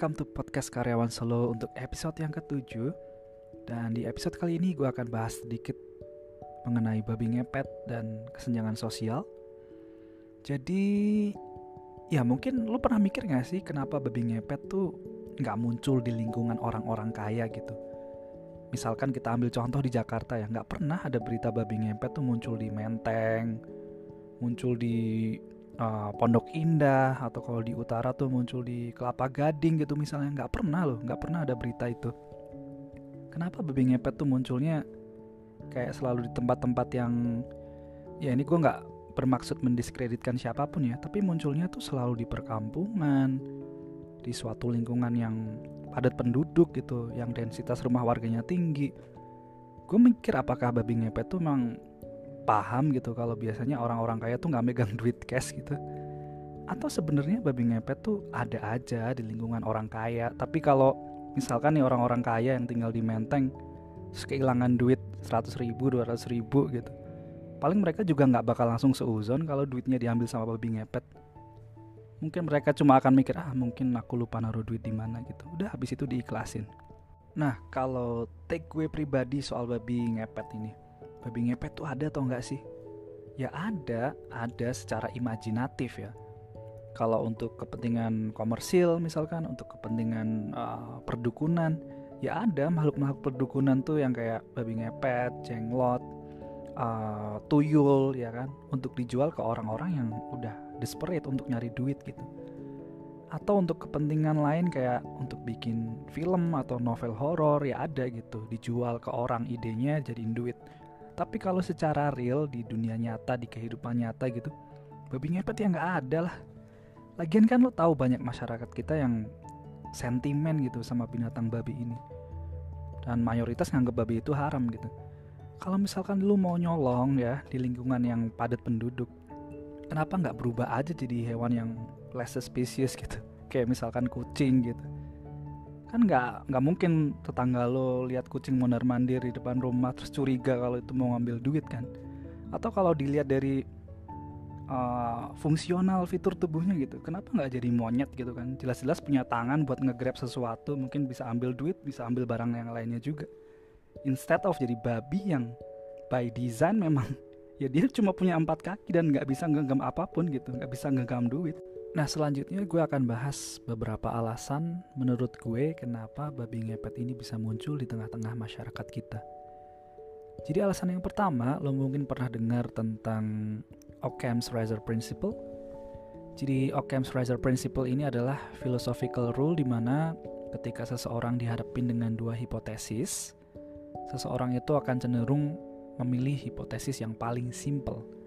welcome to podcast Karyawan Solo untuk episode yang ketujuh. Dan di episode kali ini gue akan bahas sedikit mengenai babi ngepet dan kesenjangan sosial. Jadi ya mungkin lo pernah mikir gak sih kenapa babi ngepet tuh gak muncul di lingkungan orang-orang kaya gitu? Misalkan kita ambil contoh di Jakarta ya Gak pernah ada berita babi ngepet tuh muncul di Menteng Muncul di uh, Pondok Indah atau kalau di utara tuh muncul di Kelapa Gading gitu misalnya. Nggak pernah loh nggak pernah ada berita itu. Kenapa babi ngepet tuh munculnya kayak selalu di tempat-tempat yang ya ini gue nggak bermaksud mendiskreditkan siapa pun ya tapi munculnya tuh selalu di perkampungan di suatu lingkungan yang padat penduduk gitu yang densitas rumah warganya tinggi. Gue mikir apakah babi ngepet tuh memang paham gitu kalau biasanya orang-orang kaya tuh nggak megang duit cash gitu. Atau sebenarnya babi ngepet tuh ada aja di lingkungan orang kaya. Tapi kalau misalkan nih orang-orang kaya yang tinggal di Menteng terus kehilangan duit 100 ribu 200 ribu gitu paling mereka juga nggak bakal langsung seuzon kalau duitnya diambil sama babi ngepet. Mungkin mereka cuma akan mikir ah mungkin aku lupa naruh duit di mana gitu. Udah habis itu diikhlasin. Nah kalau take gue pribadi soal babi ngepet ini babi ngepet tuh ada atau enggak sih? Ya ada, ada secara imajinatif ya. Kalau untuk kepentingan komersil misalkan, untuk kepentingan uh, perdukunan, ya ada makhluk-makhluk perdukunan tuh yang kayak babi ngepet, jenglot, uh, tuyul ya kan, untuk dijual ke orang-orang yang udah desperate untuk nyari duit gitu. Atau untuk kepentingan lain kayak untuk bikin film atau novel horor ya ada gitu, dijual ke orang idenya jadiin duit tapi kalau secara real di dunia nyata di kehidupan nyata gitu babi ngepet ya nggak ada lah. Lagian kan lo tahu banyak masyarakat kita yang sentimen gitu sama binatang babi ini. Dan mayoritas nganggap babi itu haram gitu. Kalau misalkan lu mau nyolong ya di lingkungan yang padat penduduk kenapa nggak berubah aja jadi hewan yang less species gitu? Kayak misalkan kucing gitu kan nggak nggak mungkin tetangga lo lihat kucing mondar mandir di depan rumah terus curiga kalau itu mau ngambil duit kan? Atau kalau dilihat dari uh, fungsional fitur tubuhnya gitu kenapa nggak jadi monyet gitu kan? Jelas-jelas punya tangan buat ngegrab sesuatu mungkin bisa ambil duit bisa ambil barang yang lainnya juga. Instead of jadi babi yang by design memang ya dia cuma punya empat kaki dan nggak bisa genggam apa pun gitu nggak bisa genggam duit Nah selanjutnya gue akan bahas beberapa alasan menurut gue kenapa babi ngepet ini bisa muncul di tengah-tengah masyarakat kita. Jadi alasan yang pertama, lo mungkin pernah dengar tentang Occam's Razor Principle. Jadi Occam's Razor Principle ini adalah philosophical rule di mana ketika seseorang dihadapin dengan dua hipotesis, seseorang itu akan cenderung memilih hipotesis yang paling simple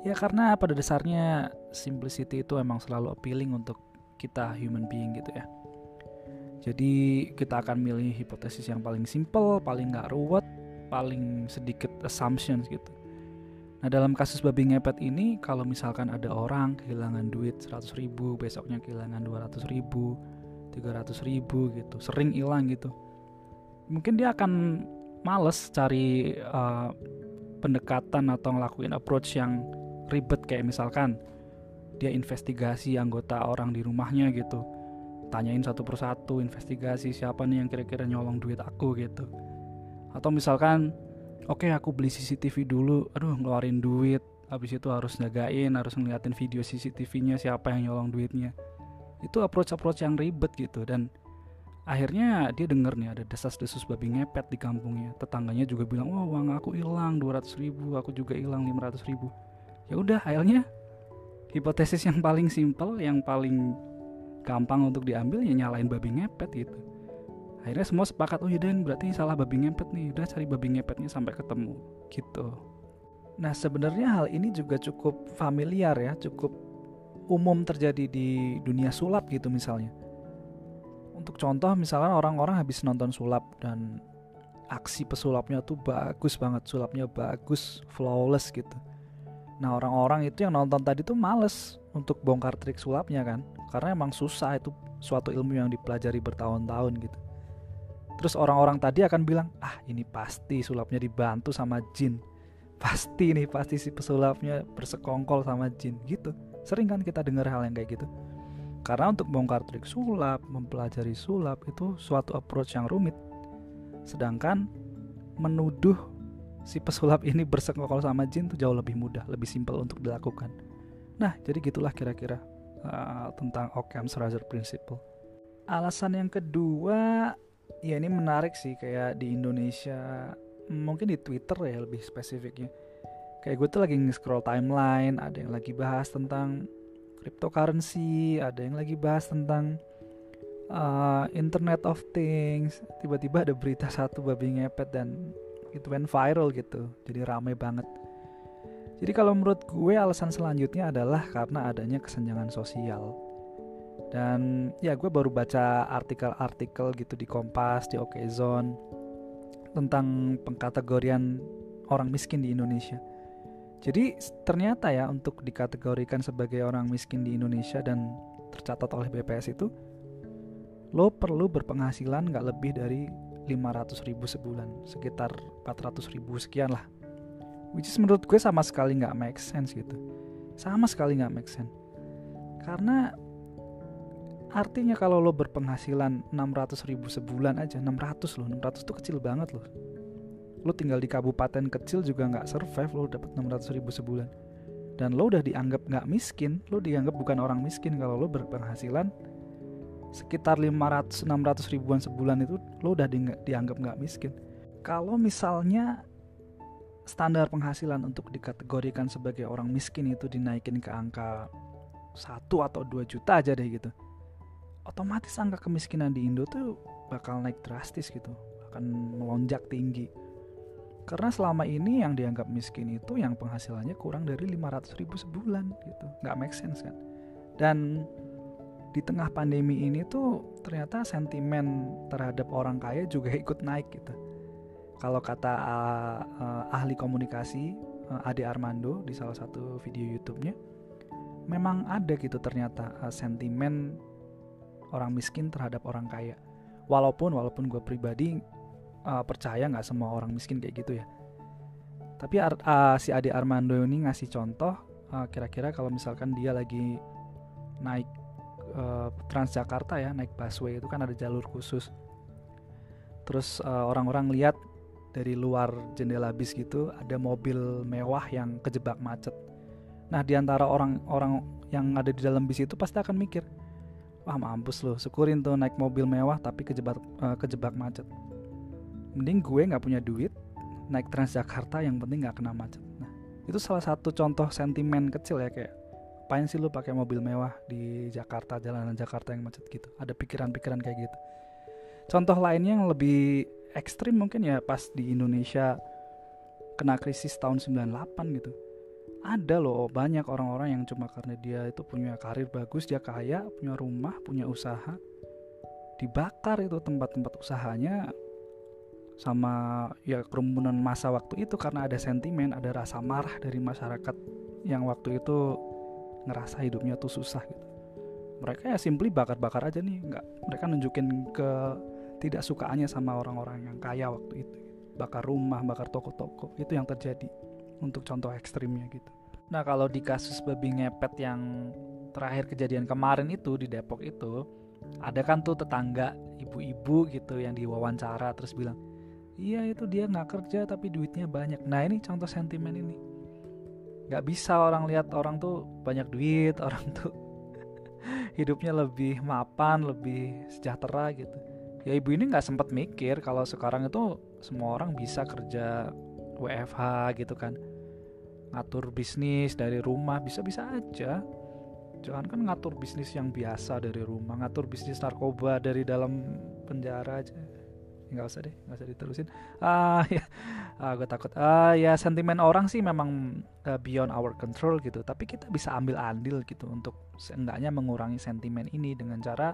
Ya karena pada dasarnya simplicity itu emang selalu appealing untuk kita human being gitu ya. Jadi kita akan milih hipotesis yang paling simple, paling nggak ruwet, paling sedikit assumptions gitu. Nah dalam kasus babi ngepet ini kalau misalkan ada orang kehilangan duit 100 ribu Besoknya kehilangan 200 ribu 300 ribu gitu Sering hilang gitu Mungkin dia akan males cari uh, pendekatan atau ngelakuin approach yang ribet kayak misalkan dia investigasi anggota orang di rumahnya gitu. Tanyain satu persatu investigasi siapa nih yang kira-kira nyolong duit aku? gitu. Atau misalkan oke okay, aku beli CCTV dulu. Aduh ngeluarin duit. Habis itu harus jagain harus ngeliatin video CCTV-nya siapa yang nyolong duitnya. Itu approach-approach yang ribet gitu dan akhirnya dia denger nih ada desas-desus babi ngepet di kampungnya. Tetangganya juga bilang oh uang aku hilang 200 ribu aku juga hilang 500 ribu ya udah akhirnya hipotesis yang paling simpel yang paling gampang untuk diambil ya nyalain babi ngepet gitu. Akhirnya semua sepakat oh yaudah berarti salah babi ngepet nih. Udah cari babi ngepetnya sampai ketemu. Gitu. Nah sebenarnya hal ini juga cukup familiar ya cukup umum terjadi di dunia sulap gitu misalnya. Untuk contoh misalnya orang-orang habis nonton sulap dan aksi pesulapnya tuh bagus banget sulapnya bagus flawless gitu Nah orang-orang itu yang nonton tadi tuh males untuk bongkar trik sulapnya kan. Karena emang susah itu suatu ilmu yang dipelajari bertahun-tahun gitu. Terus orang-orang tadi akan bilang Ah ini pasti sulapnya dibantu sama jin. Pasti nih pasti si pesulapnya bersekongkol sama jin. Gitu. Sering kan kita dengar hal yang kayak gitu. Karena untuk bongkar trik sulap, mempelajari sulap itu suatu approach yang rumit. Sedangkan menuduh si pesulap ini bersekongkol sama jin itu jauh lebih mudah, lebih simpel untuk dilakukan. Nah, jadi gitulah kira-kira uh, tentang Occam's Razor Principle. Alasan yang kedua, ya ini menarik sih kayak di Indonesia, mungkin di Twitter ya lebih spesifiknya. Kayak gue tuh lagi nge-scroll timeline, ada yang lagi bahas tentang cryptocurrency, ada yang lagi bahas tentang uh, Internet of Things. Tiba-tiba ada berita satu babi ngepet dan itu went viral gitu, jadi rame banget. Jadi kalau menurut gue alasan selanjutnya adalah karena adanya kesenjangan sosial. Dan ya gue baru baca artikel-artikel gitu di Kompas, di Okezone tentang pengkategorian orang miskin di Indonesia. Jadi ternyata ya untuk dikategorikan sebagai orang miskin di Indonesia dan tercatat oleh BPS itu lo perlu berpenghasilan nggak lebih dari 500 ribu sebulan sekitar 400 ribu sekian lah. Which is menurut gue sama sekali nggak make sense gitu. Sama sekali nggak make sense. Karena artinya kalau lo berpenghasilan 600 ribu sebulan aja 600 loh 600 tuh kecil banget loh. Lo tinggal di kabupaten kecil juga nggak survive lo dapat 600 ribu sebulan. Dan lo udah dianggap nggak miskin lo dianggap bukan orang miskin kalau lo berpenghasilan sekitar 500 600 ribuan sebulan itu lo udah di, dianggap nggak miskin. Kalau misalnya standar penghasilan untuk dikategorikan sebagai orang miskin itu dinaikin ke angka 1 atau 2 juta aja deh gitu otomatis angka kemiskinan di Indo tuh bakal naik drastis gitu akan melonjak tinggi. Karena selama ini yang dianggap miskin itu yang penghasilannya kurang dari 500 ribu sebulan gitu nggak make sense kan? Dan di tengah pandemi ini tuh ternyata sentimen terhadap orang kaya juga ikut naik gitu. Kalau kata uh, uh, ahli komunikasi uh, Ade Armando di salah satu video YouTube-nya memang ada gitu ternyata uh, sentimen orang miskin terhadap orang kaya. Walaupun walaupun gue pribadi uh, percaya nggak semua orang miskin kayak gitu ya. Tapi uh, si Ade Armando ini ngasih contoh uh, kira-kira kalau misalkan dia lagi naik uh, Transjakarta ya naik busway itu kan ada jalur khusus. Terus orang-orang uh, lihat dari luar jendela bis gitu ada mobil mewah yang kejebak macet. Nah di antara orang-orang yang ada di dalam bis itu pasti akan mikir wah mampus loh syukurin tuh naik mobil mewah tapi kejebak uh, kejebak macet. Mending gue nggak punya duit naik Transjakarta yang penting nggak kena macet. Nah itu salah satu contoh sentimen kecil ya kayak apain sih lu pakai mobil mewah di Jakarta jalanan Jakarta yang macet gitu? Ada pikiran-pikiran kayak gitu. Contoh lainnya yang lebih ekstrim mungkin ya pas di Indonesia kena krisis tahun 98 gitu. Ada loh banyak orang-orang yang cuma karena dia itu punya karir bagus dia kaya punya rumah punya usaha dibakar itu tempat-tempat usahanya sama ya kerumunan masa waktu itu karena ada sentimen, ada rasa marah dari masyarakat yang waktu itu ngerasa hidupnya tuh susah gitu. Mereka ya simply bakar-bakar aja nih, nggak mereka nunjukin ke tidak sukaannya sama orang-orang yang kaya waktu itu. Bakar rumah, bakar toko-toko, itu yang terjadi untuk contoh ekstrimnya gitu. Nah kalau di kasus babi ngepet yang terakhir kejadian kemarin itu di Depok itu, ada kan tuh tetangga ibu-ibu gitu yang diwawancara terus bilang, iya itu dia nggak kerja tapi duitnya banyak nah ini contoh sentimen ini nggak bisa orang lihat orang tuh banyak duit orang tuh hidupnya lebih mapan lebih sejahtera gitu. Ya ibu ini nggak sempat mikir kalau sekarang itu semua orang bisa kerja WFH gitu kan. Ngatur bisnis dari rumah bisa-bisa aja. Jangan kan ngatur bisnis yang biasa dari rumah ngatur bisnis narkoba dari dalam penjara aja. Nggak usah deh nggak usah diterusin. Ah ya ah, gue takut. Ah ya sentimen orang sih memang uh, beyond our control gitu. Tapi kita bisa ambil andil gitu untuk seenggaknya mengurangi sentimen ini dengan cara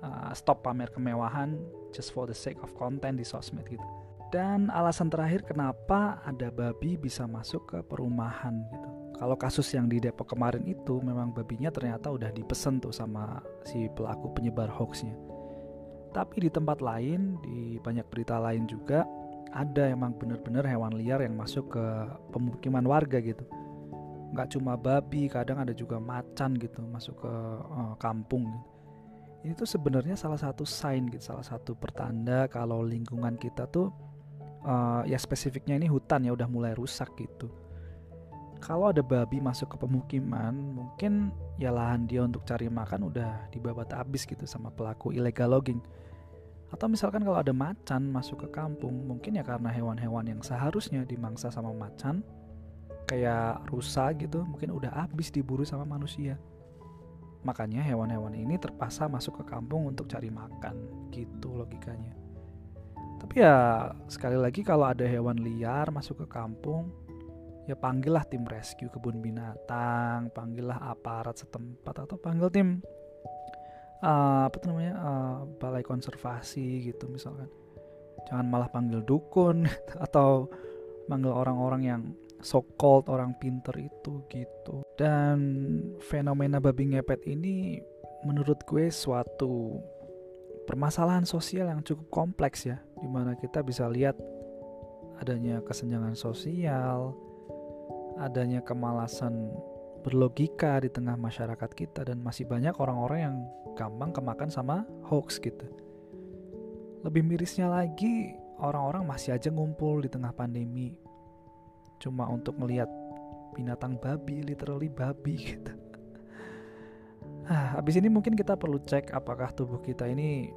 uh, stop pamer kemewahan just for the sake of content di sosmed gitu. Dan alasan terakhir kenapa ada babi bisa masuk ke perumahan gitu. Kalau kasus yang di Depok kemarin itu memang babinya ternyata udah dipesen tuh sama si pelaku penyebar hoaxnya. Tapi di tempat lain, di banyak berita lain juga ada emang bener-bener hewan liar yang masuk ke pemukiman warga gitu. nggak cuma babi kadang ada juga macan gitu masuk ke uh, kampung ini tuh sebenarnya salah satu sign gitu salah satu pertanda kalau lingkungan kita tuh uh, ya spesifiknya ini hutan ya udah mulai rusak gitu. Kalau ada babi masuk ke pemukiman mungkin ya lahan dia untuk cari makan udah dibabat habis gitu sama pelaku illegal logging atau misalkan kalau ada macan masuk ke kampung mungkin ya karena hewan-hewan yang seharusnya dimangsa sama macan kayak rusa gitu mungkin udah habis diburu sama manusia. Makanya hewan-hewan ini terpaksa masuk ke kampung untuk cari makan gitu logikanya. Tapi ya sekali lagi kalau ada hewan liar masuk ke kampung ya panggillah tim rescue kebun binatang panggillah aparat setempat atau panggil tim uh, apa tuh namanya? Uh, balai konservasi gitu misalkan. Jangan malah panggil dukun atau manggil orang-orang yang so called orang pinter itu gitu. Dan fenomena babi ngepet ini menurut gue suatu permasalahan sosial yang cukup kompleks ya di mana kita bisa lihat adanya kesenjangan sosial adanya kemalasan berlogika di tengah masyarakat kita dan masih banyak orang-orang yang gampang kemakan sama hoax gitu lebih mirisnya lagi orang-orang masih aja ngumpul di tengah pandemi cuma untuk melihat binatang babi, literally babi gitu. Ah, habis ini mungkin kita perlu cek apakah tubuh kita ini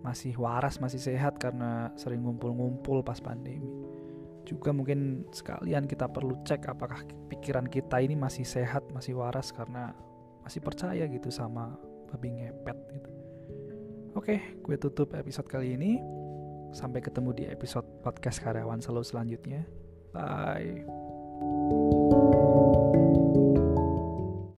masih waras, masih sehat karena sering ngumpul-ngumpul pas pandemi. Juga mungkin sekalian kita perlu cek apakah pikiran kita ini masih sehat, masih waras karena masih percaya gitu sama babi ngepet gitu. Oke, gue tutup episode kali ini. Sampai ketemu di episode podcast karyawan selalu selanjutnya. Bye.